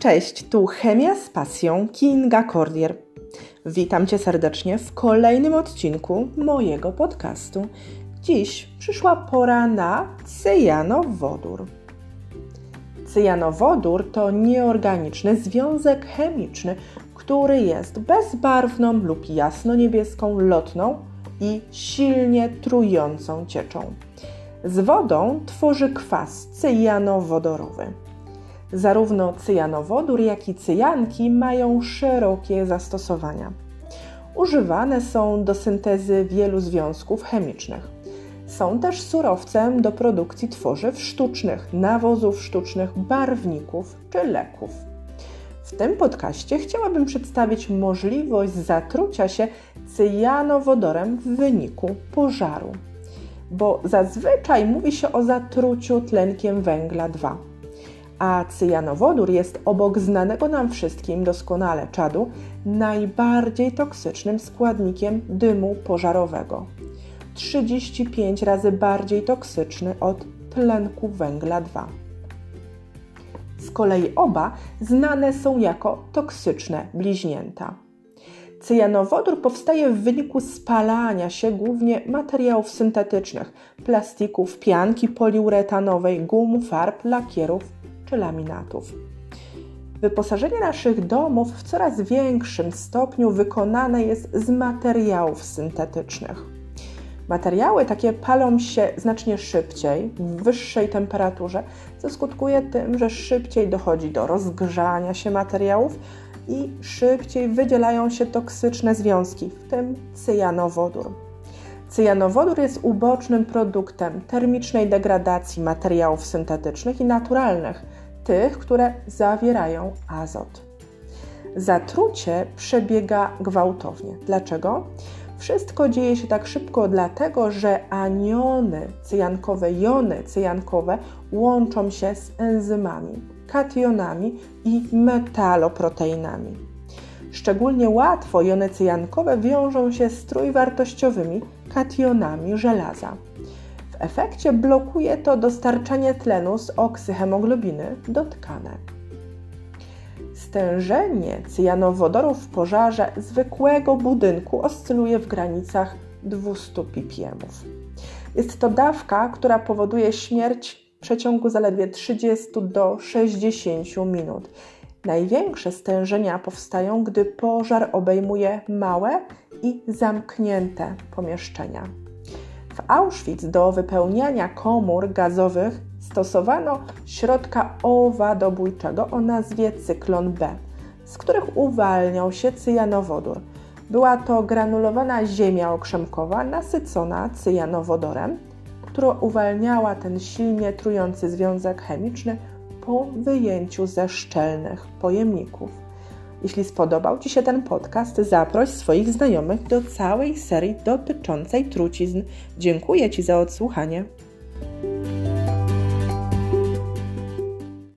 Cześć, tu Chemia z pasją Kinga Cordier. Witam Cię serdecznie w kolejnym odcinku mojego podcastu. Dziś przyszła pora na cyjanowodór. Cyjanowodór to nieorganiczny związek chemiczny, który jest bezbarwną lub jasno-niebieską lotną i silnie trującą cieczą. Z wodą tworzy kwas cyjanowodorowy. Zarówno cyjanowodór, jak i cyjanki mają szerokie zastosowania. Używane są do syntezy wielu związków chemicznych. Są też surowcem do produkcji tworzyw sztucznych, nawozów sztucznych, barwników czy leków. W tym podcaście chciałabym przedstawić możliwość zatrucia się cyjanowodorem w wyniku pożaru, bo zazwyczaj mówi się o zatruciu tlenkiem węgla 2 a cyjanowodór jest obok znanego nam wszystkim doskonale czadu najbardziej toksycznym składnikiem dymu pożarowego. 35 razy bardziej toksyczny od tlenku węgla 2. Z kolei oba znane są jako toksyczne bliźnięta. Cyjanowodór powstaje w wyniku spalania się głównie materiałów syntetycznych, plastików, pianki poliuretanowej, gum, farb, lakierów czy laminatów. Wyposażenie naszych domów w coraz większym stopniu wykonane jest z materiałów syntetycznych. Materiały takie palą się znacznie szybciej, w wyższej temperaturze, co skutkuje tym, że szybciej dochodzi do rozgrzania się materiałów i szybciej wydzielają się toksyczne związki, w tym cyjanowodór. Cyjanowodór jest ubocznym produktem termicznej degradacji materiałów syntetycznych i naturalnych, tych, które zawierają azot. Zatrucie przebiega gwałtownie. Dlaczego? Wszystko dzieje się tak szybko, dlatego że aniony cyjankowe, jony cyjankowe łączą się z enzymami, kationami i metaloproteinami. Szczególnie łatwo jony cyjankowe wiążą się z trójwartościowymi kationami żelaza. W efekcie blokuje to dostarczanie tlenu z oksyhemoglobiny do tkanek. Stężenie cyjanowodorów w pożarze zwykłego budynku oscyluje w granicach 200 ppm. Jest to dawka, która powoduje śmierć w przeciągu zaledwie 30 do 60 minut. Największe stężenia powstają, gdy pożar obejmuje małe i zamknięte pomieszczenia. W Auschwitz do wypełniania komór gazowych stosowano środka owadobójczego o nazwie cyklon B, z których uwalniał się cyjanowodór. Była to granulowana ziemia okrzemkowa nasycona cyjanowodorem, która uwalniała ten silnie trujący związek chemiczny po wyjęciu ze szczelnych pojemników. Jeśli spodobał Ci się ten podcast, zaproś swoich znajomych do całej serii dotyczącej trucizn. Dziękuję Ci za odsłuchanie.